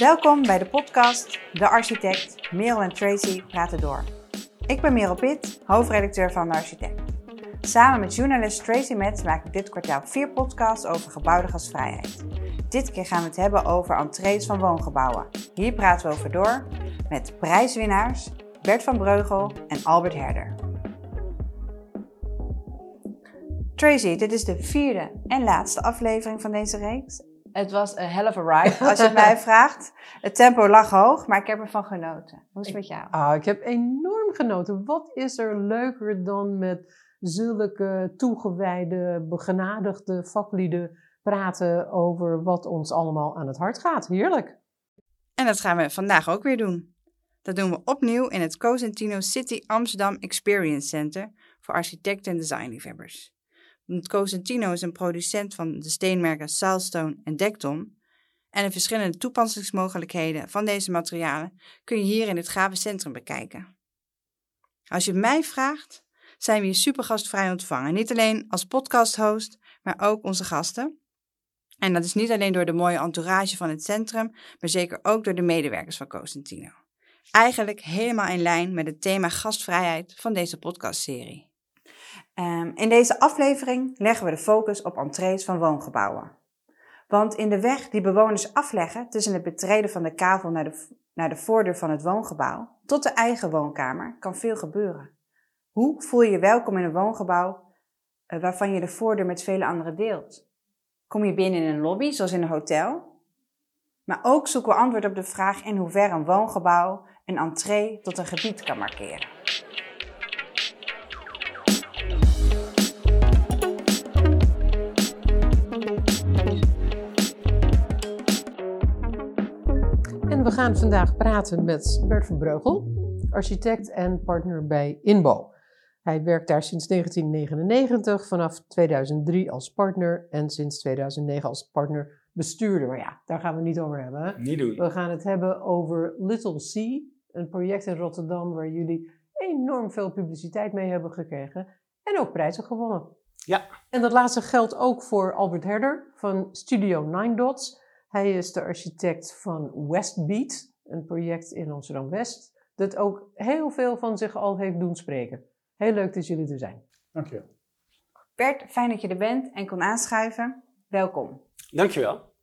Welkom bij de podcast De Architect, Merel en Tracy praten door. Ik ben Merel Pitt, hoofdredacteur van De Architect. Samen met journalist Tracy Metz maak ik dit kwartaal vier podcasts over gebouwde gasvrijheid. Dit keer gaan we het hebben over entrees van woongebouwen. Hier praten we over door met prijswinnaars Bert van Breugel en Albert Herder. Tracy, dit is de vierde en laatste aflevering van deze reeks. Het was een hell of a ride, als je het mij vraagt. Het tempo lag hoog, maar ik heb ervan genoten. Hoe is het met jou? Ah, ik heb enorm genoten. Wat is er leuker dan met zulke toegewijde, begenadigde vaklieden praten over wat ons allemaal aan het hart gaat? Heerlijk. En dat gaan we vandaag ook weer doen. Dat doen we opnieuw in het Cosentino City Amsterdam Experience Center voor architecten en designliefhebbers. Het Cosentino is een producent van de steenmerken Silestone en Dekton. En de verschillende toepassingsmogelijkheden van deze materialen kun je hier in het gave centrum bekijken. Als je mij vraagt, zijn we hier super gastvrij ontvangen. Niet alleen als podcasthost, maar ook onze gasten. En dat is niet alleen door de mooie entourage van het centrum, maar zeker ook door de medewerkers van Cosentino. Eigenlijk helemaal in lijn met het thema gastvrijheid van deze podcastserie. Um, in deze aflevering leggen we de focus op entrees van woongebouwen. Want in de weg die bewoners afleggen tussen het betreden van de kavel naar de, naar de voordeur van het woongebouw tot de eigen woonkamer kan veel gebeuren. Hoe voel je je welkom in een woongebouw uh, waarvan je de voordeur met vele anderen deelt? Kom je binnen in een lobby, zoals in een hotel? Maar ook zoeken we antwoord op de vraag in hoeverre een woongebouw een entree tot een gebied kan markeren. En we gaan vandaag praten met Bert van Breugel, architect en partner bij Inbo. Hij werkt daar sinds 1999, vanaf 2003 als partner en sinds 2009 als partner bestuurder. Maar ja, daar gaan we niet over hebben. Hè? Niet doen. We gaan het hebben over Little C, een project in Rotterdam waar jullie enorm veel publiciteit mee hebben gekregen en ook prijzen gewonnen. Ja. En dat laatste geldt ook voor Albert Herder van Studio Nine Dots. Hij is de architect van Westbeat, een project in Amsterdam-West, dat ook heel veel van zich al heeft doen spreken. Heel leuk dat jullie er zijn. Dankjewel. Bert, fijn dat je er bent en kon aanschuiven. Welkom. Dankjewel.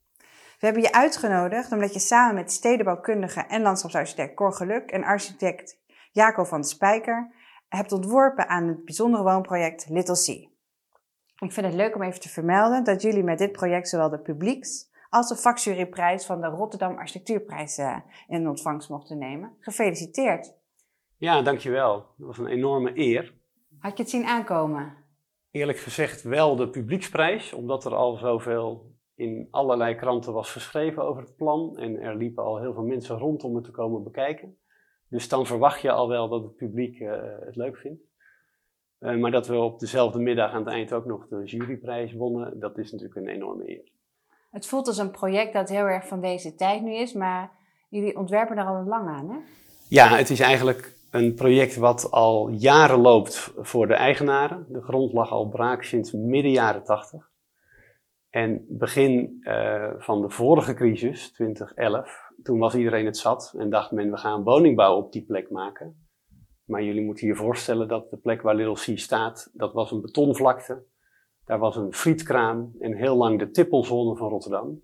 We hebben je uitgenodigd omdat je samen met stedenbouwkundige en landschapsarchitect Cor Geluk en architect Jaco van de Spijker hebt ontworpen aan het bijzondere woonproject Little Sea. Ik vind het leuk om even te vermelden dat jullie met dit project zowel de publieks als de vakjuryprijs van de Rotterdam Architectuurprijs uh, in ontvangst mochten nemen. Gefeliciteerd. Ja, dankjewel. Dat was een enorme eer. Had je het zien aankomen? Eerlijk gezegd wel de publieksprijs, omdat er al zoveel in allerlei kranten was geschreven over het plan. En er liepen al heel veel mensen rond om het te komen bekijken. Dus dan verwacht je al wel dat het publiek uh, het leuk vindt. Uh, maar dat we op dezelfde middag aan het eind ook nog de juryprijs wonnen, dat is natuurlijk een enorme eer. Het voelt als een project dat heel erg van deze tijd nu is, maar jullie ontwerpen er al lang aan, hè? Ja, het is eigenlijk een project wat al jaren loopt voor de eigenaren. De grond lag al braak sinds midden jaren 80. En begin uh, van de vorige crisis, 2011, toen was iedereen het zat en dacht men, we gaan woningbouw op die plek maken. Maar jullie moeten je voorstellen dat de plek waar Little C staat, dat was een betonvlakte. Daar was een frietkraam en heel lang de tippelzone van Rotterdam.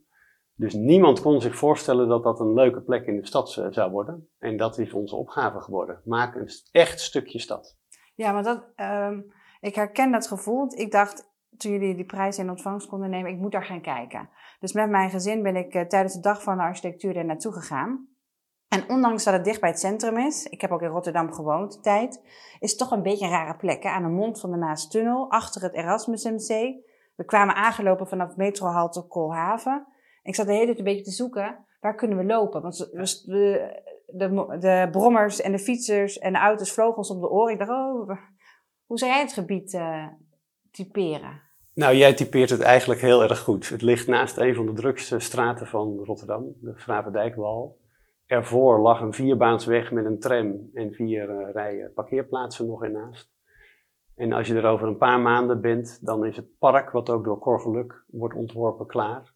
Dus niemand kon zich voorstellen dat dat een leuke plek in de stad zou worden. En dat is onze opgave geworden. Maak een echt stukje stad. Ja, maar dat, um, ik herken dat gevoel. Want ik dacht, toen jullie die prijs in ontvangst konden nemen, ik moet daar gaan kijken. Dus met mijn gezin ben ik uh, tijdens de dag van de architectuur er naartoe gegaan. En ondanks dat het dicht bij het centrum is, ik heb ook in Rotterdam gewoond, tijd, is het toch een beetje een rare plek. Hè? Aan de mond van de Maastunnel, achter het Erasmus MC. We kwamen aangelopen vanaf metrohalte Koolhaven. Ik zat de hele tijd een beetje te zoeken, waar kunnen we lopen? Want de, de, de brommers en de fietsers en de auto's vlogen ons om de oren. Ik dacht, oh, hoe zou jij het gebied uh, typeren? Nou, jij typeert het eigenlijk heel erg goed. Het ligt naast een van de drukste straten van Rotterdam, de Gravendijkwal. Ervoor lag een vierbaansweg met een tram en vier uh, rijen parkeerplaatsen nog ernaast. En als je er over een paar maanden bent, dan is het park, wat ook door Cor Geluk wordt ontworpen, klaar.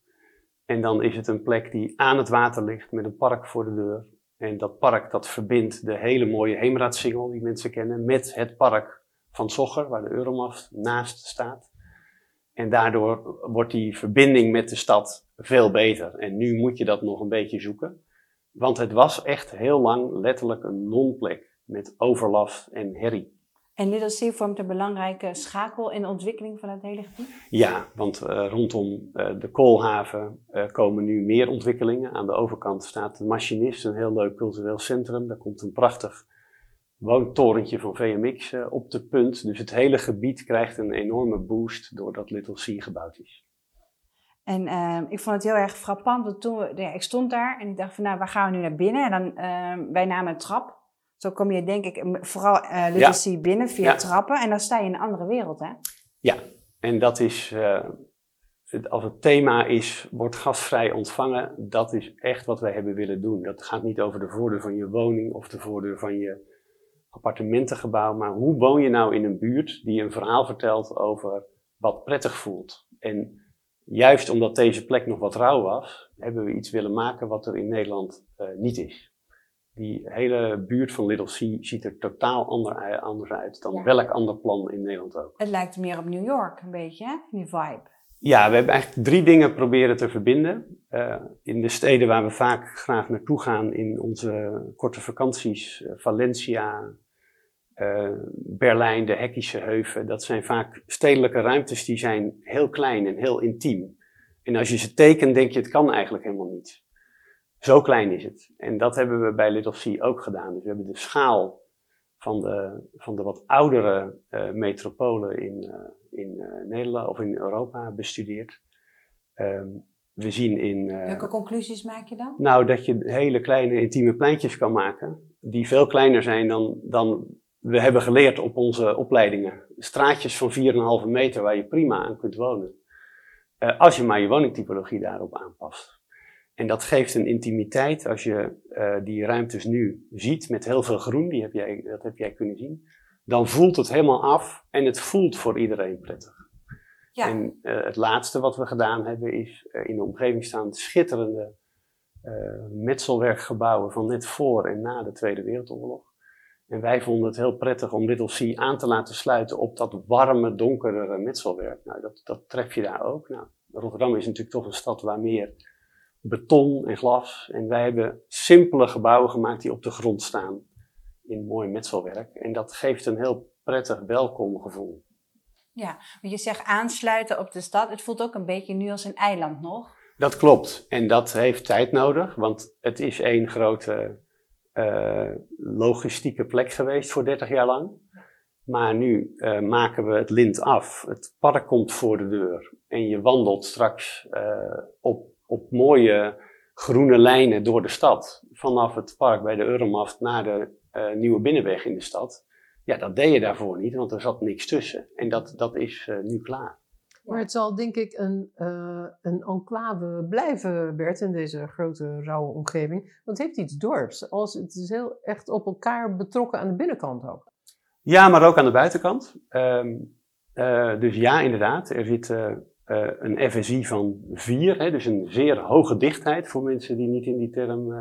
En dan is het een plek die aan het water ligt met een park voor de deur. En dat park dat verbindt de hele mooie Heemraadsingel die mensen kennen met het park van Zogger, waar de Euromast naast staat. En daardoor wordt die verbinding met de stad veel beter. En nu moet je dat nog een beetje zoeken. Want het was echt heel lang letterlijk een non-plek met overlast en herrie. En Little C vormt een belangrijke schakel in de ontwikkeling van het hele gebied? Ja, want uh, rondom uh, de koolhaven uh, komen nu meer ontwikkelingen. Aan de overkant staat de Machinist, een heel leuk cultureel centrum. Daar komt een prachtig woontorentje van VMX op de punt. Dus het hele gebied krijgt een enorme boost doordat Little C gebouwd is. En uh, ik vond het heel erg frappant, want toen we, ja, ik stond daar en ik dacht van nou, waar gaan we nu naar binnen? En dan, uh, wij namen een trap. Zo kom je denk ik vooral uh, Little ja. binnen via ja. trappen en dan sta je in een andere wereld hè? Ja, en dat is, het, als het thema is, wordt gastvrij ontvangen, dat is echt wat wij hebben willen doen. Dat gaat niet over de voordeur van je woning of de voordeur van je appartementengebouw, maar hoe woon je nou in een buurt die een verhaal vertelt over wat prettig voelt? En juist omdat deze plek nog wat rauw was, hebben we iets willen maken wat er in Nederland uh, niet is. Die hele buurt van Little Sea ziet er totaal ander, anders uit dan ja. welk ander plan in Nederland ook. Het lijkt meer op New York, een beetje, hè? die vibe. Ja, we hebben eigenlijk drie dingen proberen te verbinden. Uh, in de steden waar we vaak graag naartoe gaan in onze korte vakanties, Valencia, uh, Berlijn, de Hekkische Heuven, dat zijn vaak stedelijke ruimtes die zijn heel klein en heel intiem. En als je ze tekent, denk je het kan eigenlijk helemaal niet. Zo klein is het. En dat hebben we bij Little Sea ook gedaan. Dus we hebben de schaal van de, van de wat oudere uh, metropolen in, uh, in Nederland of in Europa bestudeerd. Um, we zien in. Welke conclusies maak je dan? Nou, dat je hele kleine intieme pleintjes kan maken, die veel kleiner zijn dan, dan we hebben geleerd op onze opleidingen straatjes van 4,5 meter waar je prima aan kunt wonen. Uh, als je maar je woningtypologie daarop aanpast. En dat geeft een intimiteit als je uh, die ruimtes nu ziet met heel veel groen, die heb jij, dat heb jij kunnen zien. Dan voelt het helemaal af en het voelt voor iedereen prettig. Ja. En uh, het laatste wat we gedaan hebben is in de omgeving staan schitterende metselwerkgebouwen van net voor en na de Tweede Wereldoorlog. En wij vonden het heel prettig om Little Sea aan te laten sluiten op dat warme, donkere metselwerk. Nou, dat, dat tref je daar ook. Nou, Rotterdam is natuurlijk toch een stad waar meer beton en glas. En wij hebben simpele gebouwen gemaakt die op de grond staan in mooi metselwerk. En dat geeft een heel prettig, welkom gevoel. Ja, want je zegt aansluiten op de stad. Het voelt ook een beetje nu als een eiland nog. Dat klopt. En dat heeft tijd nodig, want het is één grote uh, logistieke plek geweest voor 30 jaar lang. Maar nu uh, maken we het lint af. Het park komt voor de deur. En je wandelt straks uh, op, op mooie groene lijnen door de stad. Vanaf het park bij de Euromast naar de nieuwe binnenweg in de stad. Ja, dat deed je daarvoor niet, want er zat niks tussen. En dat, dat is nu klaar. Maar het zal denk ik een, uh, een enclave blijven, Bert, in deze grote rauwe omgeving. Want het heeft iets dorps. Als, het is heel echt op elkaar betrokken aan de binnenkant ook. Ja, maar ook aan de buitenkant. Um, uh, dus ja, inderdaad. Er zit uh, een FSI van 4, hè, dus een zeer hoge dichtheid voor mensen die niet in die term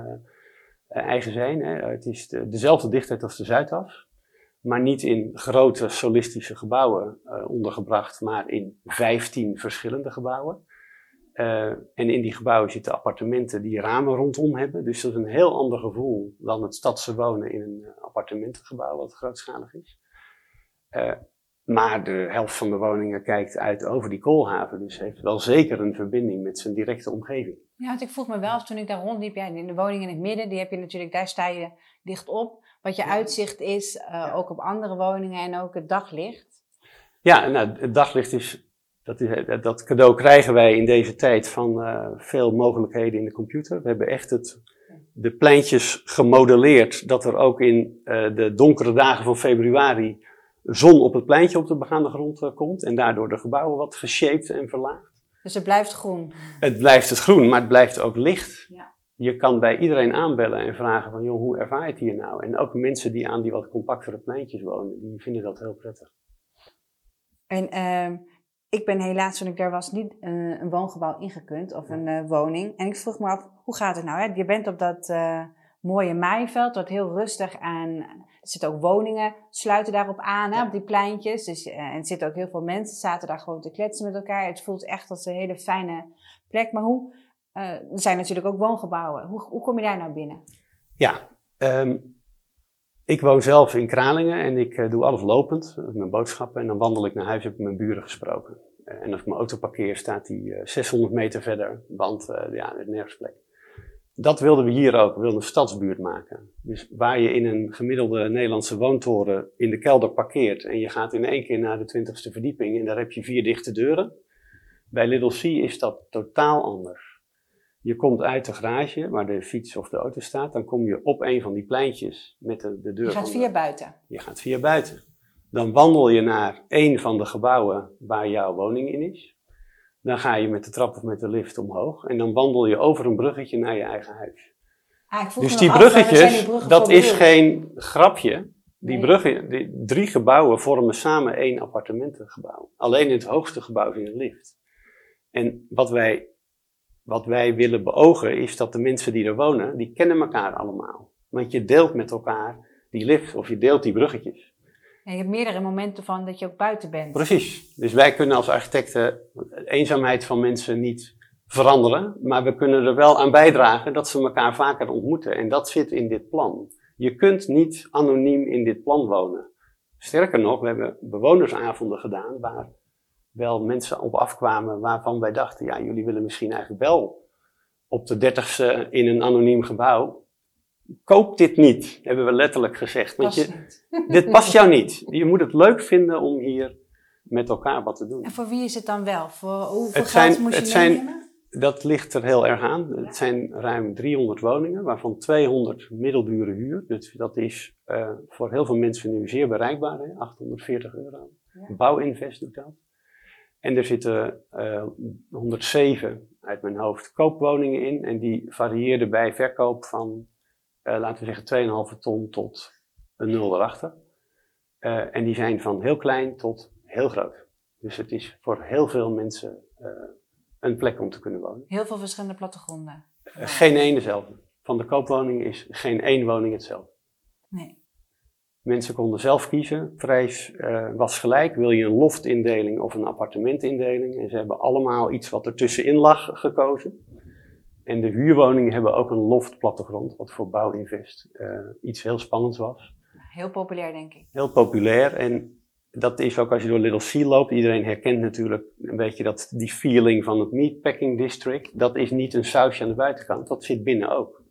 eigen zijn. Hè. Het is de, dezelfde dichtheid als de Zuidas maar niet in grote solistische gebouwen uh, ondergebracht, maar in 15 verschillende gebouwen. Uh, en in die gebouwen zitten appartementen die ramen rondom hebben. Dus dat is een heel ander gevoel dan het stadse wonen in een uh, appartementengebouw wat grootschalig is. maar de helft van de woningen kijkt uit over die koolhaven, dus heeft wel zeker een verbinding met zijn directe omgeving. Ja, want ik vroeg me wel, toen ik daar rondliep, ja, in de woning in het midden, die heb je natuurlijk, daar sta je dicht op wat je uitzicht is, uh, ook op andere woningen en ook het daglicht. Ja, nou, het daglicht is dat, is, dat cadeau krijgen wij in deze tijd van uh, veel mogelijkheden in de computer. We hebben echt het, de pleintjes gemodelleerd dat er ook in uh, de donkere dagen van februari zon op het pleintje op de begaande grond komt en daardoor de gebouwen wat geshaped en verlaagd. Dus het blijft groen? Het blijft het groen, maar het blijft ook licht. Ja je kan bij iedereen aanbellen en vragen van, joh, hoe ervaar je het hier nou? En ook mensen die aan die wat compactere pleintjes wonen, die vinden dat heel prettig. En uh, ik ben helaas toen ik daar was niet eh, een woongebouw ingekund of een eh, woning. En ik vroeg me af, hoe gaat het nou? Hè? Je bent op dat eh, mooie maaiveld, wat heel rustig aan... Er zitten ook woningen, sluiten daarop aan, hè, op die pleintjes. Dus, en er zitten ook heel veel mensen, zaten daar gewoon te kletsen met elkaar. Het voelt echt als een hele fijne plek. Maar hoe... er zijn natuurlijk ook woongebouwen. Hoe, hoe kom je daar nou binnen? Ja, ehm, ik woon zelf in Kralingen en ik doe alles lopend. Mijn boodschappen en dan wandel ik naar huis, heb ik mijn buren gesproken. Eh, en als ik mijn auto parkeer, staat die 600 eh, meter verder, want ja, er nergens plek. Dat wilden we hier ook. We wilden een stadsbuurt maken. Dus waar je in een gemiddelde Nederlandse woontoren in de kelder parkeert en je gaat in één keer naar de twintigste verdieping en daar heb je vier dichte deuren. Bij Little C is dat totaal anders. Je komt uit de garage waar de fiets of de auto staat, dan kom je op een van die pleintjes met de, de deur. Je gaat via buiten. Je gaat via buiten. Dan wandel je naar een van de gebouwen waar jouw woning in is. Dan ga je met de trap of met de lift omhoog. En dan wandel je over een bruggetje naar je eigen huis. Ah, dus die bruggetjes, dat is geen grapje. Die bruggen, die drie gebouwen vormen samen één appartementengebouw. Alleen in het hoogste gebouw is een lift. En wat wij, wat wij willen beogen is dat de mensen die er wonen, die kennen elkaar allemaal. Want je deelt met elkaar die lift of je deelt die bruggetjes. En je hebt meerdere momenten van dat je ook buiten bent. Precies. Dus wij kunnen als architecten de eenzaamheid van mensen niet veranderen, maar we kunnen er wel aan bijdragen dat ze elkaar vaker ontmoeten. En dat zit in dit plan. Je kunt niet anoniem in dit plan wonen. Sterker nog, we hebben bewonersavonden gedaan waar wel mensen op afkwamen waarvan wij dachten, ja, jullie willen misschien eigenlijk wel op de dertigste in een anoniem gebouw koop dit niet, hebben we letterlijk gezegd. Want je, dit past jou niet. Je moet het leuk vinden om hier met elkaar wat te doen. En voor wie is het dan wel? Voor hoeveel het geld moet je het zijn, Dat ligt er heel erg aan. Het zijn ruim 300 woningen, waarvan 200 middeldure huur. Dus dat is uh, voor heel veel mensen nu zeer bereikbaar, hè? 840 euro. Ja. Bouwinvest doet dat. En er zitten uh, eh, 107 uit mijn hoofd koopwoningen in. En die varieerden bij verkoop van uh, laten we zeggen 2,5 ton tot een nul erachter. Uh, en die zijn van heel klein tot heel groot. Dus het is voor heel veel mensen een plek om te kunnen wonen. Heel veel verschillende plattegronden. geen één dezelfde. Van de koopwoning is geen één woning hetzelfde. Nee. Mensen konden zelf kiezen. Prijs was gelijk. Wil je een loftindeling of een appartementindeling? En ze hebben allemaal iets wat er tussenin lag gekozen. En de huurwoningen hebben ook een loftplattegrond, wat voor Bouwinvest uh, iets heel spannends was. Heel populair, denk ik. Heel populair. En dat is ook als je door Little C loopt. Iedereen herkent natuurlijk een beetje dat, die feeling van het Meatpacking District. Dat is niet een sausje aan de buitenkant, dat zit binnen ook.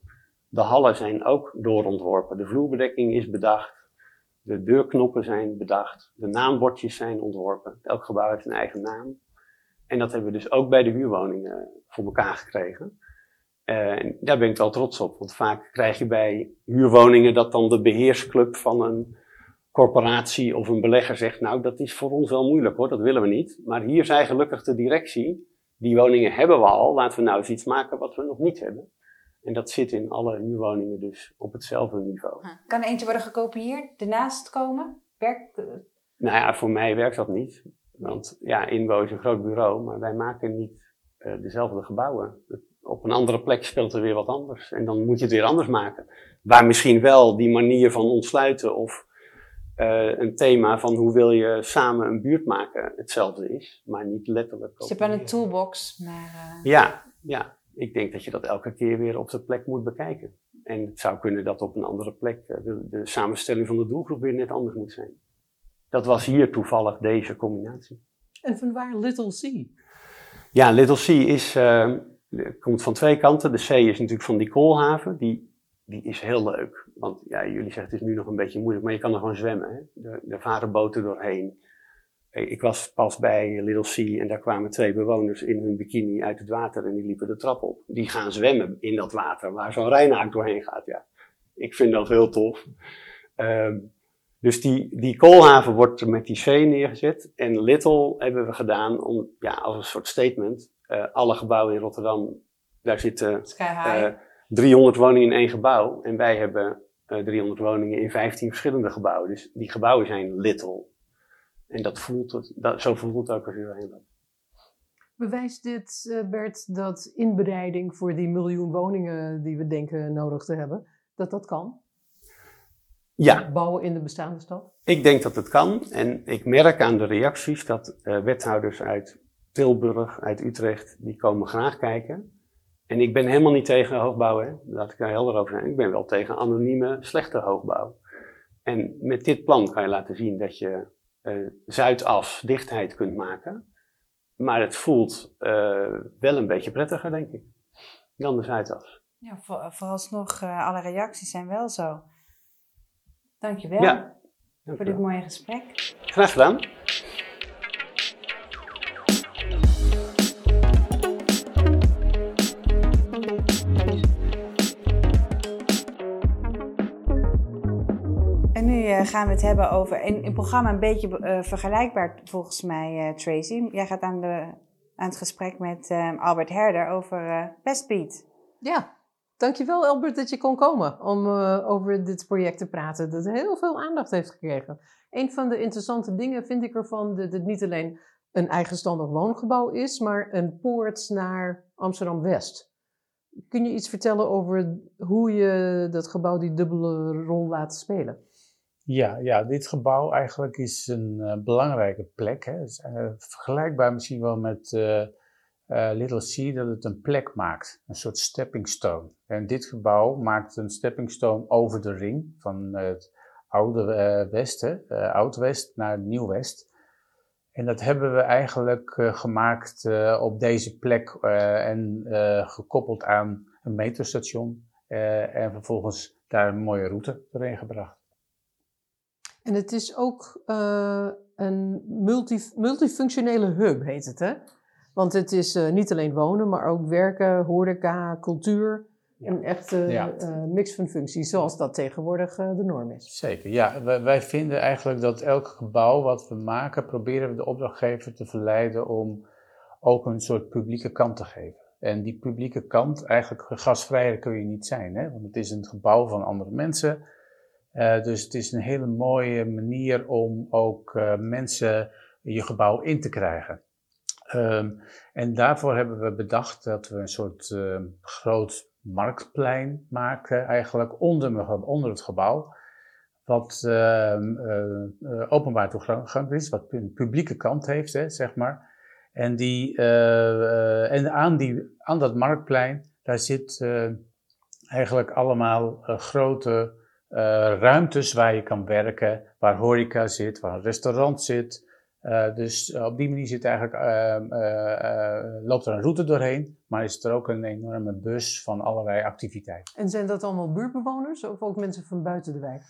De hallen zijn ook doorontworpen. De vloerbedekking is bedacht. De deurknoppen zijn bedacht. De naambordjes zijn ontworpen. Elk gebouw heeft een eigen naam. En dat hebben we dus ook bij de huurwoningen voor elkaar gekregen. Uh, daar ben ik wel trots op, want vaak krijg je bij huurwoningen dat dan de beheersclub van een corporatie of een belegger zegt, nou dat is voor ons wel moeilijk hoor, dat willen we niet. Maar hier zei gelukkig de directie, die woningen hebben we al, laten we nou eens iets maken wat we nog niet hebben. En dat zit in alle huurwoningen dus op hetzelfde niveau. Kan er eentje worden gekopieerd, ernaast komen? Werkt... Nou ja, voor mij werkt dat niet. Want ja, Inwo is een groot bureau, maar wij maken niet uh, dezelfde gebouwen op een andere plek speelt er weer wat anders. En dan moet je het weer anders maken. Waar misschien wel die manier van ontsluiten of uh, een thema van hoe wil je samen een buurt maken hetzelfde is, maar niet letterlijk. Hebt wel een toolbox, maar... Uh... Ja, ja, ik denk dat je dat elke keer weer op de plek moet bekijken. En het zou kunnen dat op een andere plek eh, de, de samenstelling van de doelgroep weer net anders moet zijn. Dat was hier toevallig deze combinatie. En van waar Little C? Ja, Little C is... Uh, komt van twee kanten. De C is natuurlijk van die koolhaven. Die, die is heel leuk. Want ja, jullie zeggen het is nu nog een beetje moeilijk, maar je kan er gewoon zwemmen. Hè? Er, er varen boten doorheen. Ik was pas bij Little C en daar kwamen twee bewoners in hun bikini uit het water en die liepen de trap op. Die gaan zwemmen in dat water waar zo'n Rijnaak doorheen gaat. Ja, ik vind dat heel tof. Um, dus die, die koolhaven wordt met die C neergezet. En Little hebben we gedaan om, ja, als een soort statement uh, alle gebouwen in Rotterdam, daar zitten uh, 300 woningen in één gebouw. En wij hebben uh, eh, 300 woningen in 15 verschillende gebouwen. Dus die gebouwen zijn little. En dat voelt het, dat, zo voelt het ook als je erheen loopt. Bewijst dit, uh, Bert, dat inbereiding voor die miljoen woningen die we denken nodig te hebben, dat dat kan? Ja. Bouwen in de bestaande stad? Ik denk dat het kan. En ik merk aan de reacties dat uh, wethouders uit Tilburg, uit Utrecht, die komen graag kijken. En ik ben helemaal niet tegen hoogbouw, hè. laat ik daar helder over zijn. Ik ben wel tegen anonieme, slechte hoogbouw. En met dit plan kan je laten zien dat je uh, zuidaf dichtheid kunt maken. Maar het voelt uh, wel een beetje prettiger, denk ik, dan de zuidas. Ja, voor, vooralsnog, uh, alle reacties zijn wel zo. Dankjewel ja, dankjewel. voor dit mooie gesprek. Graag gedaan. Uh, gaan we het hebben over het programma een beetje uh, vergelijkbaar volgens mij, uh, Tracy. Jij gaat aan, de, aan het gesprek met Albert Herder over Westbeat. Ja, dankjewel Albert dat je kon komen om over dit project te praten. Dat heel veel aandacht heeft gekregen. Een van de interessante dingen vind ik ervan dat het niet alleen een eigenstandig woongebouw is, maar een poort naar Amsterdam-West. Kun je iets vertellen over hoe je dat gebouw die dubbele rol laat spelen? Ja, ja, dit gebouw eigenlijk is een uh, belangrijke plek. Hè. Is uh, vergelijkbaar misschien wel met uh, Little C, dat het een plek maakt. Een soort stepping stone. En dit gebouw maakt een stepping stone over de ring van het oude Westen, Oud-West naar Nieuw-West. En dat hebben we eigenlijk gemaakt op deze plek en gekoppeld aan een metrostation. en vervolgens daar een mooie route doorheen gebracht. En het is ook uh, een multi, multifunctionele hub, heet het hè? Want het is uh, niet alleen wonen, maar ook werken, horeca, cultuur. Ja. Een echte ja. uh, mix van functies, zoals dat tegenwoordig de norm is. Zeker, ja. Wij, wij, vinden eigenlijk dat elk gebouw wat we maken, proberen we de opdrachtgever te verleiden om ook een soort publieke kant te geven. En die publieke kant, eigenlijk gasvrijer kun je niet zijn, hè? want het is een gebouw van andere mensen. Uh, dus het is een hele mooie manier om ook uh, mensen je gebouw in te krijgen. Um, en daarvoor hebben we bedacht dat we een soort uh, groot marktplein maken, eigenlijk onder, onder het gebouw. Wat ehm, openbaar toegankelijk is, wat een publieke kant heeft, hè, zeg maar. En, die, en aan, die, aan dat marktplein, daar zit eigenlijk allemaal grote ruimtes waar je kan werken, waar horeca zit, waar een restaurant zit. Uh, dus op die manier zit eigenlijk, uh, loopt er een route doorheen, maar is er ook een enorme bus van allerlei activiteiten. En zijn dat allemaal buurtbewoners of ook mensen van buiten de wijk?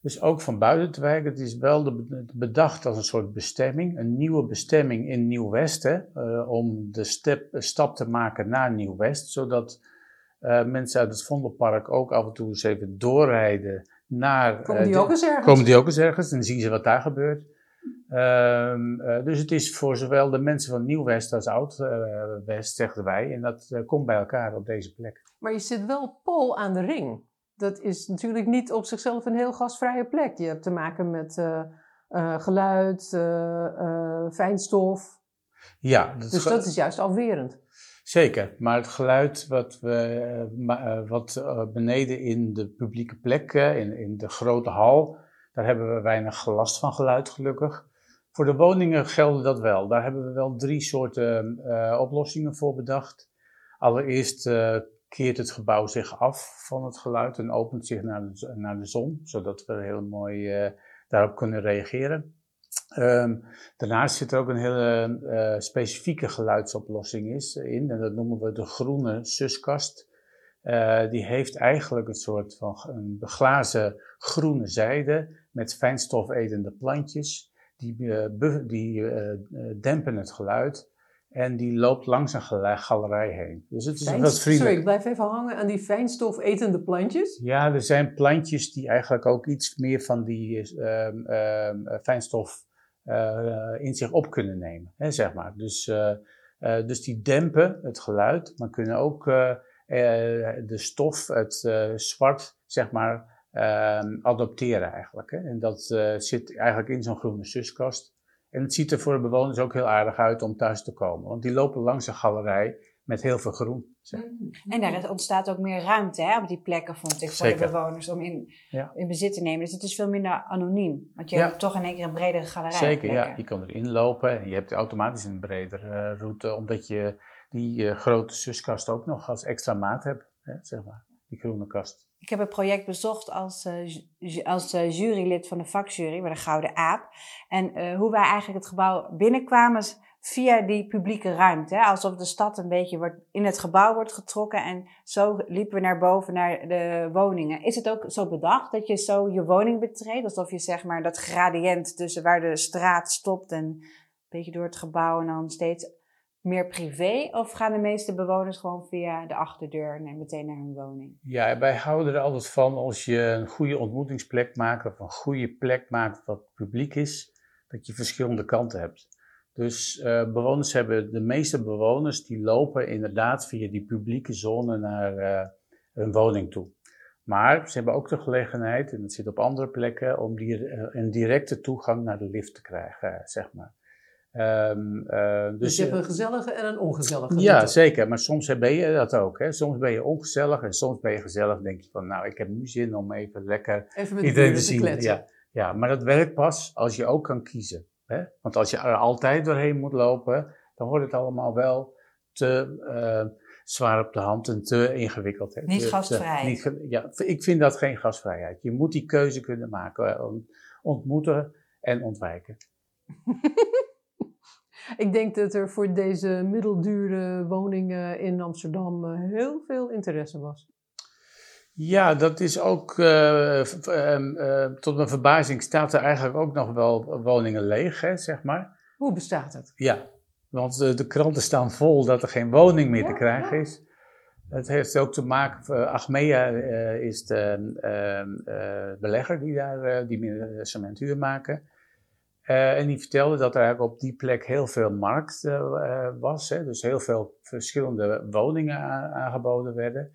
Dus ook van buiten de wijk. Het is wel de, bedacht als een soort bestemming, een nieuwe bestemming in Nieuw-West, om de step, stap te maken naar Nieuw-West, zodat uh, mensen uit het Vondelpark ook af en toe eens even doorrijden naar... Komen die uh, ook eens ergens? Komen die ook eens ergens en zien ze wat daar gebeurt. Uh, dus het is voor zowel de mensen van Nieuw-West als Oud-West, zeggen wij. En dat komt bij elkaar op deze plek. Maar je zit wel pol aan de ring. Dat is natuurlijk niet op zichzelf een heel gasvrije plek. Je hebt te maken met geluid, fijnstof. Ja. Dat dus dat is juist afwerend. Zeker, maar het geluid wat, we, uh, wat uh, beneden in de publieke plekken, in, in de grote hal, daar hebben we weinig last van geluid gelukkig. Voor de woningen geldt dat wel. Daar hebben we wel drie soorten oplossingen voor bedacht. Allereerst keert het gebouw zich af van het geluid en opent zich naar de, naar de zon, zodat we heel mooi daarop kunnen reageren. Um, daarnaast zit er ook een hele uh, specifieke geluidsoplossing is, in, en dat noemen we de groene suskast. Uh, die heeft eigenlijk een soort van een beglazen groene zijde met fijnstofetende plantjes. Die, uh, die dempen het geluid en die loopt langs een galerij heen. Dus het is Fijn, wat vriendelijk. Sorry, ik blijf even hangen aan die fijnstofetende plantjes. Ja, er zijn plantjes die eigenlijk ook iets meer van die uh, fijnstof in zich op kunnen nemen, hè, zeg maar. Dus, uh, uh, dus die dempen het geluid, maar kunnen ook de stof, het zwart, zeg maar, adopteren eigenlijk. Hè. En dat zit eigenlijk in zo'n groene suskast. En het ziet er voor de bewoners ook heel aardig uit om thuis te komen. Want die lopen langs de galerij met heel veel groen. zeg. En daar ontstaat ook meer ruimte hè, op die plekken, vond ik, voor Zeker. de bewoners om in, Ja. in bezit te nemen. Dus het is veel minder anoniem. Want je Ja. hebt toch in één keer een bredere galerij. Zeker, ja. Je kan erin lopen en je hebt automatisch een bredere eh, route, omdat je die eh, grote zuskast ook nog als extra maat hebt, hè, zeg maar. Die groene kast. Ik heb het project bezocht als, ju- als jurylid van de vakjury bij de Gouden Aap. En hoe wij eigenlijk het gebouw binnenkwamen via die publieke ruimte. Hè? Alsof de stad een beetje wordt, in het gebouw wordt getrokken. En zo liepen we naar boven naar de woningen. Is het ook zo bedacht dat je zo je woning betreedt? Alsof je zeg maar dat gradient tussen waar de straat stopt en een beetje door het gebouw en dan steeds meer privé? Of gaan de meeste bewoners gewoon via de achterdeur en meteen naar hun woning? Ja, wij houden er altijd van als je een goede ontmoetingsplek maakt of een goede plek maakt wat publiek is, dat je verschillende kanten hebt. Dus eh, bewoners hebben, de meeste bewoners die lopen inderdaad via die publieke zone naar eh, hun woning toe. Maar ze hebben ook de gelegenheid, en dat zit op andere plekken, om die, eh, een directe toegang naar de lift te krijgen, zeg maar. Ehm, eh, Dus, dus je hebt een gezellige en een ongezellige ja, zeker. Maar soms ben je dat ook. Hè? Soms ben je ongezellig en soms ben je gezellig. denk je van, nou, ik heb nu zin om even lekker Even met de iedereen te te zien. kletsen. Ja, ja, maar dat werkt pas als je ook kan kiezen. Hè? Want als je er altijd doorheen moet lopen, dan wordt het allemaal wel te eh, zwaar op de hand en te ingewikkeld. Hè? Niet Te- te- gastvrij. niet ja, ik vind dat geen gastvrijheid. Je moet die keuze kunnen maken. eh, ont- Ontmoeten en ontwijken. Ik denk dat er voor deze middeldure woningen in Amsterdam eh, heel veel interesse was. Ja, dat is ook, eh, ehm, eh, tot mijn verbazing staat er eigenlijk ook nog wel woningen leeg, hè, zeg maar. Hoe bestaat het? Ja, want eh, de kranten staan vol dat er geen woning meer te krijgen is. Het heeft ook te maken, uh, Achmea is de eh, eh, belegger die daar die cementuur maken. En die vertelde dat er eigenlijk op die plek heel veel markt was. Hè, dus heel veel verschillende woningen aangeboden werden.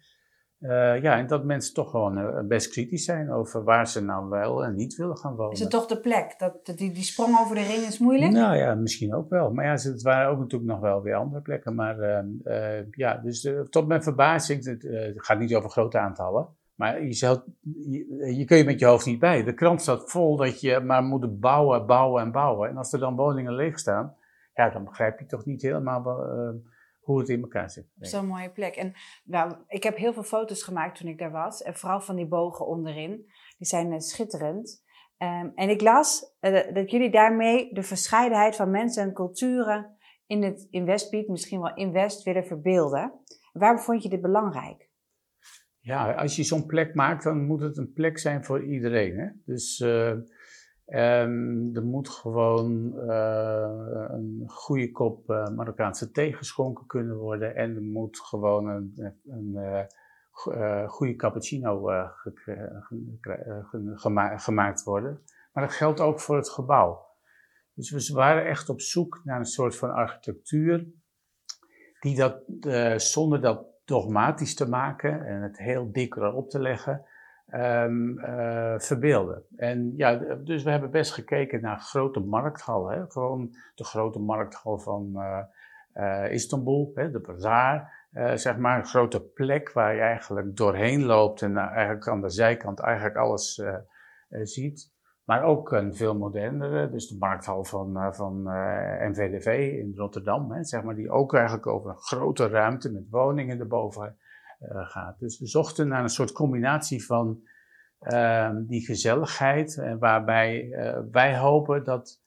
Eh, ja, en dat mensen toch gewoon eh, best kritisch zijn over waar ze nou wel en niet willen gaan wonen. Is het toch de plek? Dat, die, die sprong over de ring is moeilijk? Nou ja, misschien ook wel. Maar ja, het waren ook natuurlijk nog wel weer andere plekken. Maar ehm, eh, ja, dus tot mijn verbazing, het, gaat niet over grote aantallen. Maar je, je, je kun je met je hoofd niet bij. De krant staat vol dat je maar moet bouwen, bouwen en bouwen. En als er dan woningen leeg staan, ja, dan begrijp je toch niet helemaal hoe het in elkaar zit. Zo'n mooie plek. En nou, ik heb heel veel foto's gemaakt toen ik daar was. En vooral van die bogen onderin. Die zijn eh, schitterend. Ehm, en ik las eh, dat jullie daarmee de verscheidenheid van mensen en culturen in, het, in misschien wel in West, willen verbeelden. Waarom vond je dit belangrijk? Ja, als je zo'n plek maakt, dan moet het een plek zijn voor iedereen. Hè? Dus eh, ehm, er moet gewoon eh, een goede kop eh, Marokkaanse thee geschonken kunnen worden. En er moet gewoon een, een, eh, go- goede cappuccino ge- ge- ge- gema- gemaakt worden. Maar dat geldt ook voor het gebouw. Dus we waren echt op zoek naar een soort van architectuur die dat zonder dat dogmatisch te maken en het heel dik erop te leggen, ehm eh, verbeelden. En ja, dus we hebben best gekeken naar grote markthallen. Gewoon de grote markthal van eh, eh, Istanbul, hè? de bazaar. zeg maar een grote plek waar je eigenlijk doorheen loopt en eigenlijk aan de zijkant eigenlijk alles ziet. Maar ook een veel modernere, dus de markthal van, van NVDV in Rotterdam, hè, zeg maar, die ook eigenlijk over een grote ruimte met woningen erboven gaat. Dus we zochten naar een soort combinatie van ehm, die gezelligheid, en waarbij eh, wij hopen dat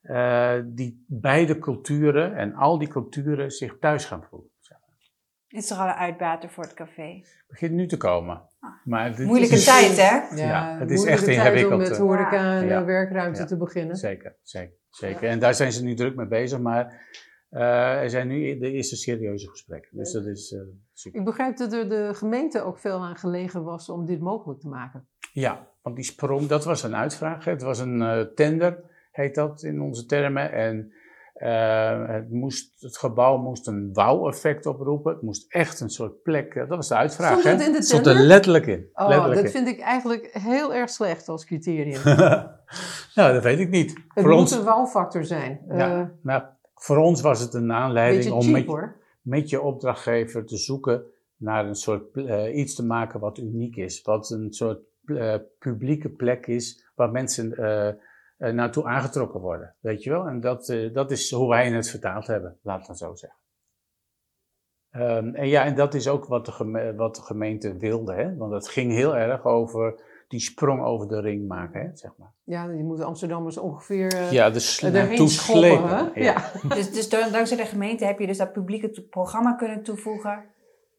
eh, die beide culturen en al die culturen zich thuis gaan voelen. zeg maar. Is er al een uitbater voor het café? Het begint nu te komen. Maar dit Moeilijke is- tijd, hè? Ja, het is moeilijke echt tijd ingewikkeld, om met eh. horeca en Ja. eh, werkruimte Ja. te beginnen. Zeker, zeker, zeker. En daar zijn ze nu druk mee bezig, maar eh, er zijn nu de eerste serieuze gesprekken. Dus dat is eh, super. Ik begrijp dat er de gemeente ook veel aan gelegen was om dit mogelijk te maken. Ja, want die sprong, dat was een uitvraag. hè. Het was een eh, tender, heet dat in onze termen. En Eh, het, moest, het gebouw moest een wauw-effect oproepen. Het moest echt een soort plek. eh, dat was de uitvraag. Stond het hè? in de Stond er letterlijk in. Oh, letterlijk dat in. vind ik eigenlijk heel erg slecht als criterium. nou, dat weet ik niet. Het voor moet ons, een wow-factor zijn. Ja. Eh, nou, voor ons was het een aanleiding om met, hoor. met je opdrachtgever te zoeken naar een soort eh, iets te maken wat uniek is. Wat een soort eh, publieke plek is waar mensen eh, naartoe aangetrokken worden. Weet je wel? En dat, dat is hoe wij het vertaald hebben, laat het dan zo zeggen. Ehm, en ja, en dat is ook wat de, geme- wat de gemeente wilde, hè? want het ging heel erg over die sprong over de ring maken, hè? zeg maar. Ja, die moeten Amsterdammers ongeveer eh Ja, de sl- erheen schoppen. Ja. Ja. Dus, dus dan- dankzij de gemeente heb je dus dat publieke programma kunnen toevoegen.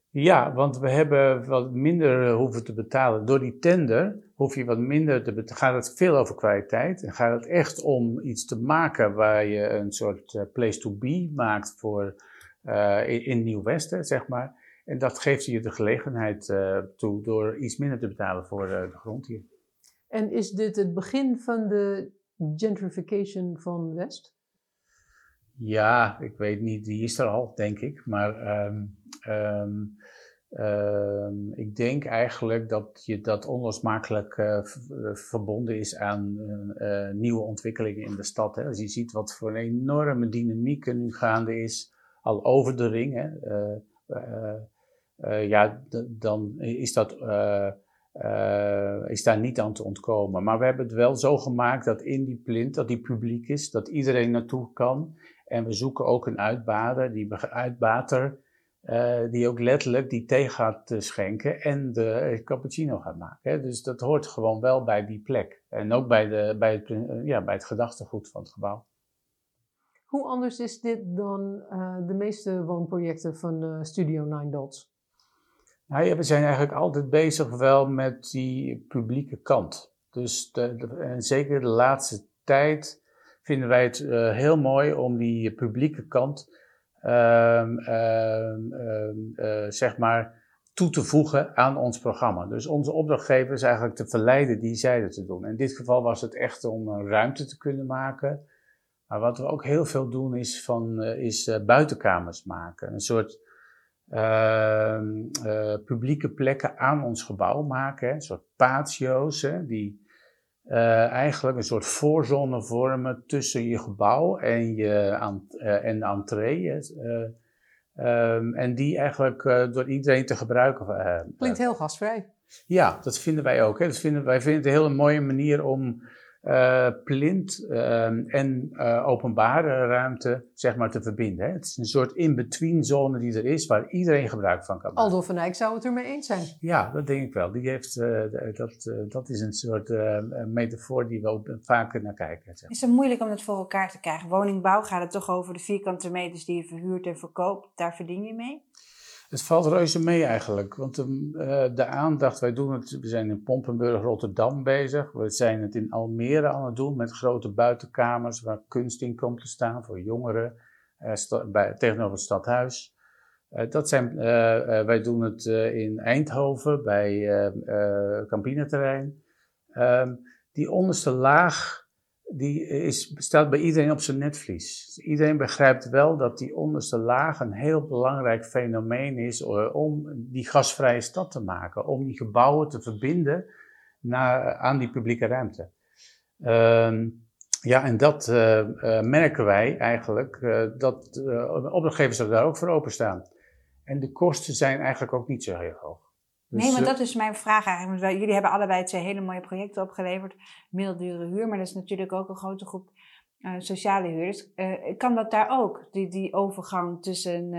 Ja, want we hebben wat minder eh, hoeven te betalen. Door die tender hoef je wat minder te betalen. Gaat het veel over kwaliteit. En gaat het echt om iets te maken waar je een soort eh, place to be maakt voor eh, in, in Nieuw-Westen, zeg maar. En dat geeft je de gelegenheid eh, toe door iets minder te betalen voor eh, de grond hier. En is dit het begin van de gentrification van West? Ja, ik weet niet, die is er al, denk ik. Maar ehm, ehm, ehm, ik denk eigenlijk dat je dat onlosmakelijk eh, verbonden is aan nieuwe ontwikkelingen in de stad. Hè. Als je ziet wat voor een enorme dynamiek er nu gaande is, al over de ring. Hè. Eh, ja, dan is dat. eh, eh, is daar niet aan te ontkomen. Maar we hebben het wel zo gemaakt dat in die plint, dat die publiek is, dat iedereen naartoe kan. En we zoeken ook een uitbater, die, uitbater die ook letterlijk die thee gaat schenken en de cappuccino gaat maken. Hè. Dus dat hoort gewoon wel bij die plek. En ook bij, de, bij, het, ja, bij het gedachtegoed van het gebouw. Hoe anders is dit dan de meeste woonprojecten van Studio Nine Dots? Nou we zijn eigenlijk altijd bezig wel met die publieke kant. Dus de, en zeker de laatste tijd vinden wij het eh, heel mooi om die publieke kant, ehm, ehm, ehm, eh, zeg maar, toe te voegen aan ons programma. Dus onze opdrachtgever is eigenlijk te verleiden die zijde te doen. In dit geval was het echt om een ruimte te kunnen maken. Maar wat we ook heel veel doen is, van, eh, is buitenkamers maken. Een soort publieke plekken aan ons gebouw maken. Hè? Een soort patio's hè? die eh, eigenlijk een soort voorzone vormen tussen je gebouw en, je aan, eh, en de entree. hè. Eh, ehm, en die eigenlijk eh, door iedereen te gebruiken. eh, Klinkt heel gastvrij. ja, dat vinden wij ook. Hè. Dat vinden, wij vinden het een hele mooie manier om eh, plint ehm, en eh, openbare ruimte zeg maar, te verbinden. Hè. Het is een soort in-between zone die er is, waar iedereen gebruik van kan maken. Aldo van Eyck zou het ermee eens zijn. Ja, dat denk ik wel. Die heeft, eh, dat, eh, dat is een soort eh, metafoor die we ook vaker naar kijken. Zeg. Is het moeilijk om dat voor elkaar te krijgen? Woningbouw gaat het toch over de vierkante meters die je verhuurt en verkoopt. Daar verdien je mee? Het valt reuze mee eigenlijk, want de, eh, de aandacht, wij doen het, we zijn in Pompenburg, Rotterdam bezig. We zijn het in Almere aan het doen met grote buitenkamers waar kunst in komt te staan voor jongeren eh, bij, tegenover het stadhuis. Eh, dat zijn, wij doen het in Eindhoven bij Campineterrein. Ehm, die onderste laag, die is, staat bij iedereen op zijn netvlies. Iedereen begrijpt wel dat die onderste laag een heel belangrijk fenomeen is eh, om die gasvrije stad te maken. Om die gebouwen te verbinden naar, aan die publieke ruimte. Ehm, ja, en dat eh, eh, merken wij eigenlijk, eh, dat uh, opdrachtgevers er daar ook voor openstaan. En de kosten zijn eigenlijk ook niet zo heel hoog. Nee, Dus, maar eh, dat is mijn vraag eigenlijk. Want jullie hebben allebei twee hele mooie projecten opgeleverd. Middeldure huur, maar dat is natuurlijk ook een grote groep eh, sociale huurders. Eh, kan dat daar ook, die, die overgang tussen...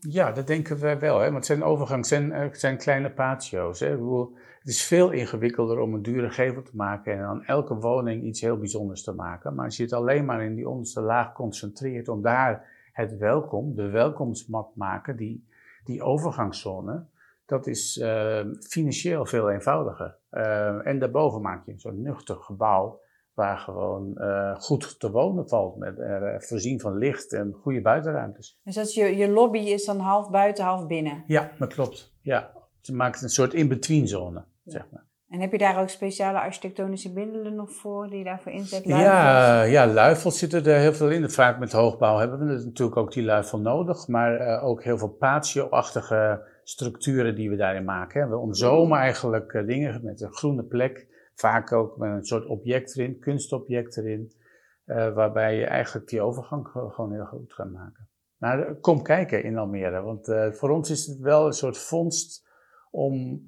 Ja, dat denken wij wel. Hè? Want het zijn overgang, zijn, zijn kleine patio's. Hè? Ik bedoel, het is veel ingewikkelder om een dure gevel te maken en aan elke woning iets heel bijzonders te maken. Maar als je het alleen maar in die onderste laag concentreert om daar het welkom, de welkomstmat maken, die, die overgangszone, dat is eh, financieel veel eenvoudiger. Eh, en daarboven maak je zo'n nuchter gebouw waar gewoon eh, goed te wonen valt, met eh, voorzien van licht en goede buitenruimtes. dus dat je, je lobby is dan half buiten, half binnen. Ja, dat klopt. Ja, ze maakt een soort in-between zone, zeg maar. En heb je daar ook speciale architectonische middelen nog voor die je daarvoor inzet? Ja, ja, luifel zitten er heel veel in. Vaak met hoogbouw hebben we natuurlijk ook die luifel nodig, maar uh, ook heel veel patio-achtige structuren die we daarin maken. We omzomen eigenlijk uh, dingen met een groene plek, vaak ook met een soort object erin, kunstobject erin, uh, waarbij je eigenlijk die overgang gewoon heel goed gaat maken. Maar kom kijken in Almere, want voor ons is het wel een soort vondst om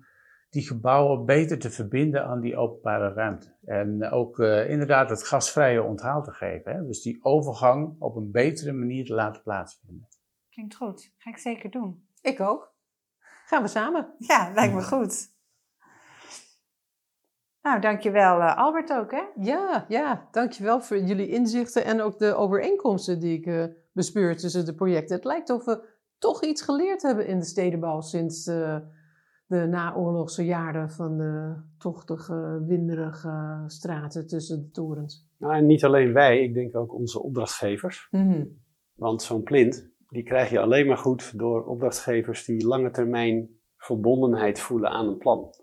die gebouwen beter te verbinden aan die openbare ruimte. En ook uh, inderdaad het gasvrije onthaal te geven. Hè? Dus die overgang op een betere manier te laten plaatsvinden. Klinkt goed. Ga ik zeker doen. Ik ook. Gaan we samen. Ja, lijkt me goed. Nou, dankjewel uh, Albert ook, hè? Ja, ja, dankjewel voor jullie inzichten en ook de overeenkomsten die ik uh, bespeur tussen de projecten. Het lijkt of we toch iets geleerd hebben in de stedenbouw sinds de naoorlogse jaren van de tochtige, winderige straten tussen de torens. Nou, en niet alleen wij, ik denk ook onze opdrachtgevers. Mhm. Want zo'n plint, die krijg je alleen maar goed door opdrachtgevers die lange termijn verbondenheid voelen aan een plan.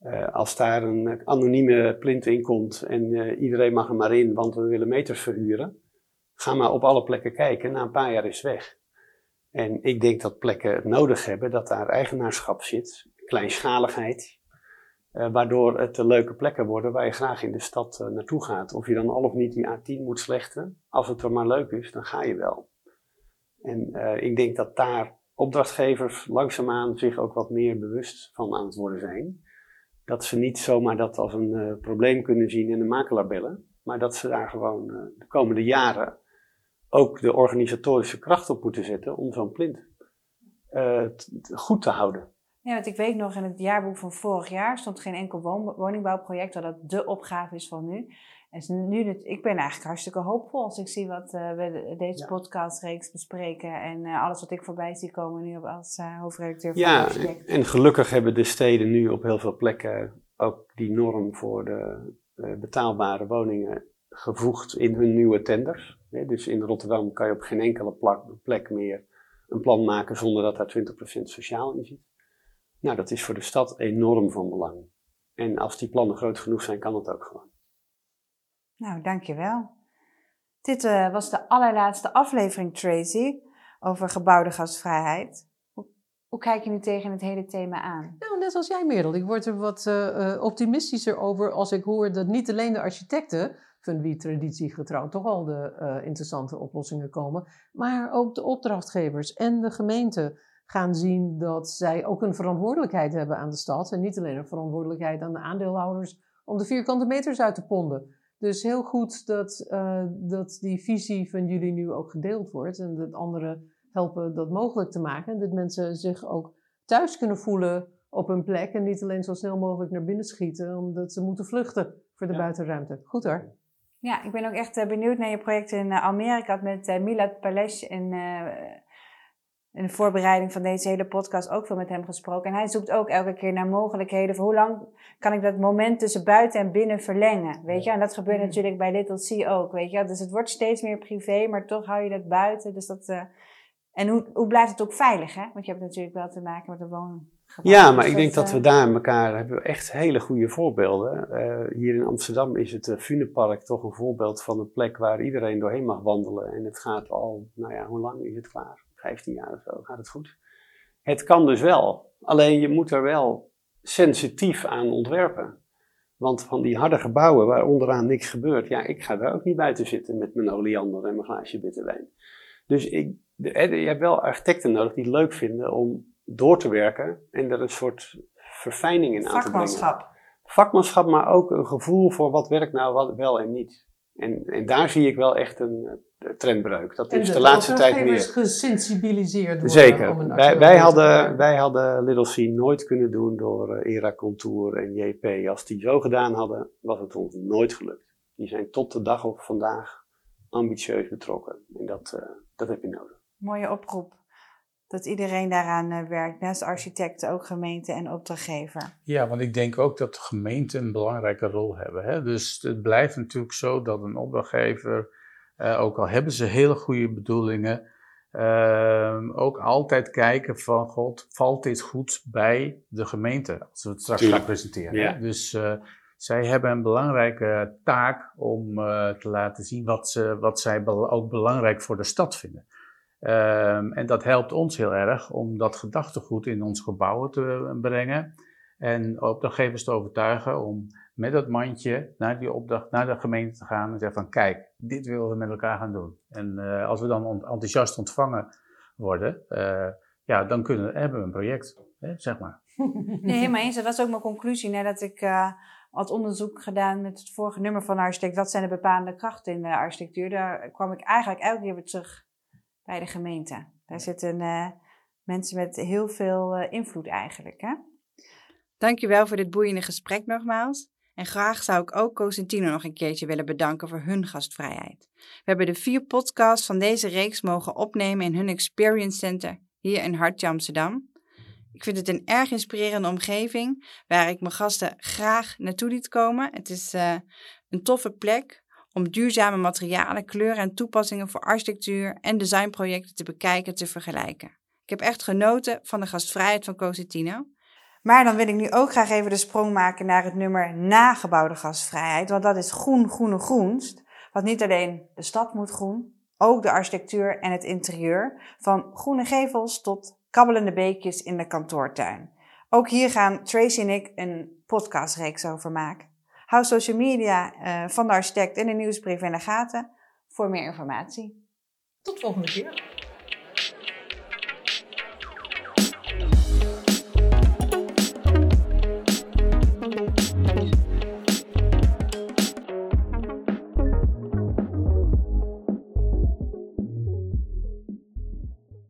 Uh, als daar een anonieme plint in komt en uh, iedereen mag er maar in, want we willen meters verhuren, ga maar op alle plekken kijken, na een paar jaar is weg. En ik denk dat plekken het nodig hebben dat daar eigenaarschap zit, kleinschaligheid, uh, waardoor het leuke plekken worden waar je graag in de stad naartoe gaat. Of je dan al of niet die A10 moet slechten, als het er maar leuk is, dan ga je wel. En uh, ik denk dat daar opdrachtgevers langzaamaan zich ook wat meer bewust van aan het worden zijn. Dat ze niet zomaar dat als een probleem kunnen zien in de makelaar bellen, maar dat ze daar gewoon de komende jaren ook de organisatorische kracht op moeten zetten om zo'n plint goed te houden. Ja, want ik weet nog in het jaarboek van vorig jaar stond geen enkel woningbouwproject, dat dat de opgave is van nu. En nu, ik ben eigenlijk hartstikke hoopvol als ik zie wat uh, we deze ja. podcastreeks bespreken en uh, alles wat ik voorbij zie komen nu als uh, hoofdredacteur van ja, project. En gelukkig hebben de steden nu op heel veel plekken ook die norm voor de betaalbare woningen gevoegd in hun nieuwe tenders. Dus in Rotterdam kan je op geen enkele plek meer een plan maken zonder dat daar 20% sociaal in zit. Nou, dat is voor de stad enorm van belang. En als die plannen groot genoeg zijn, kan het ook gewoon. Nou, dankjewel. Dit uh, was de allerlaatste aflevering, Tracy, over gebouwde gastvrijheid. Hoe, kijk je nu tegen het hele thema aan? Nou, net als jij, Merel. Ik word er wat uh, optimistischer over als ik hoor dat niet alleen de architecten van wie traditiegetrouw toch al de interessante oplossingen komen. Maar ook de opdrachtgevers en de gemeente gaan zien dat zij ook een verantwoordelijkheid hebben aan de stad. En niet alleen een verantwoordelijkheid aan de aandeelhouders om de vierkante meters uit te ponden. Dus heel goed dat, uh, dat die visie van jullie nu ook gedeeld wordt. En dat anderen helpen dat mogelijk te maken. En dat mensen zich ook thuis kunnen voelen op hun plek. En niet alleen zo snel mogelijk naar binnen schieten, omdat ze moeten vluchten voor de ja. buitenruimte. Goed hoor. Ja, ik ben ook echt uh, benieuwd naar je project in Almere. Ik had met Milad Palesh in, in de voorbereiding van deze hele podcast ook veel met hem gesproken. En hij zoekt ook elke keer naar mogelijkheden voor hoe lang kan ik dat moment tussen buiten en binnen verlengen. Weet je, en dat gebeurt natuurlijk bij Little C ook. Weet je, dus het wordt steeds meer privé, maar toch hou je dat buiten. Dus dat, en hoe, hoe blijft het ook veilig, hè? Want je hebt natuurlijk wel te maken met de woning. Ja, maar ik denk dat we daar elkaar hebben echt hele goede voorbeelden. Uh, hier in Amsterdam is het Funenpark toch een voorbeeld van een plek waar iedereen doorheen mag wandelen. En het gaat al, nou ja, hoe lang is het klaar? 15 jaar of zo, gaat het goed? Het kan dus wel. Alleen je moet er wel sensitief aan ontwerpen. Want van die harde gebouwen waar onderaan niks gebeurt, ja, ik ga daar ook niet buiten zitten met mijn oleander en mijn glaasje bitterwijn. Dus ik, je hebt wel architecten nodig die het leuk vinden om door te werken en er een soort verfijning in aan te brengen. Vakmanschap. Vakmanschap, maar ook een gevoel voor wat werkt nou wat wel en niet. En, en daar zie ik wel echt een uh, trendbreuk. Dat is de, de laatste tijd meer. gesensibiliseerd worden. Zeker. Om een wij, wij, hadden, wij hadden Little C nooit kunnen doen door uh, Era Contour en JP. Als die zo gedaan hadden, was het ons nooit gelukt. Die zijn tot de dag op vandaag ambitieus betrokken. En dat, uh, dat heb je nodig. Mooie oproep dat iedereen daaraan uh, werkt, naast architecten, ook gemeente en opdrachtgever. Ja, want ik denk ook dat gemeenten een belangrijke rol hebben. Hè? Dus het blijft natuurlijk zo dat een opdrachtgever, uh, ook al hebben ze hele goede bedoelingen, Ehm, ook altijd kijken van, god, valt dit goed bij de gemeente? Als we het straks gaan presenteren. Ja. Dus uh, zij hebben een belangrijke taak om uh, te laten zien wat, ze, wat zij be ook belangrijk voor de stad vinden. Um, en dat helpt ons heel erg om dat gedachtegoed in ons gebouwen te brengen. En opdrachtgevers te overtuigen om met dat mandje naar die opdracht, naar de gemeente te gaan en zeggen van kijk, dit willen we met elkaar gaan doen. En uh, als we dan enthousiast ontvangen worden, uh, ja, dan kunnen, hebben we een project, hè, zeg maar. Nee, helemaal eens. Dat was ook mijn conclusie nadat ik uh, had onderzoek gedaan met het vorige nummer van architect. Wat zijn de bepalende krachten in de architectuur? Daar kwam ik eigenlijk elke keer weer terug bij de gemeente. Daar zitten mensen met heel veel invloed eigenlijk. Hè? Dankjewel voor dit boeiende gesprek nogmaals. En graag zou ik ook Cosentino nog een keertje willen bedanken voor hun gastvrijheid. We hebben de vier podcasts van deze reeks mogen opnemen in hun Experience Center hier in Hartje Amsterdam. Ik vind het een erg inspirerende omgeving waar ik mijn gasten graag naartoe liet komen. Het is uh, een toffe plek om duurzame materialen, kleuren en toepassingen voor architectuur en designprojecten te bekijken en te vergelijken. Ik heb echt genoten van de gastvrijheid van Cosentino. Maar dan wil ik nu ook graag even de sprong maken naar het nummer nagebouwde gasvrijheid. Want dat is groen, groene groenst. Want niet alleen de stad moet groen, ook de architectuur en het interieur. Van groene gevels tot kabbelende beekjes in de kantoortuin. Ook hier gaan Tracy en ik een podcastreeks over maken. Hou social media uh, van de architect en de nieuwsbrief in de gaten voor meer informatie. Tot volgende keer.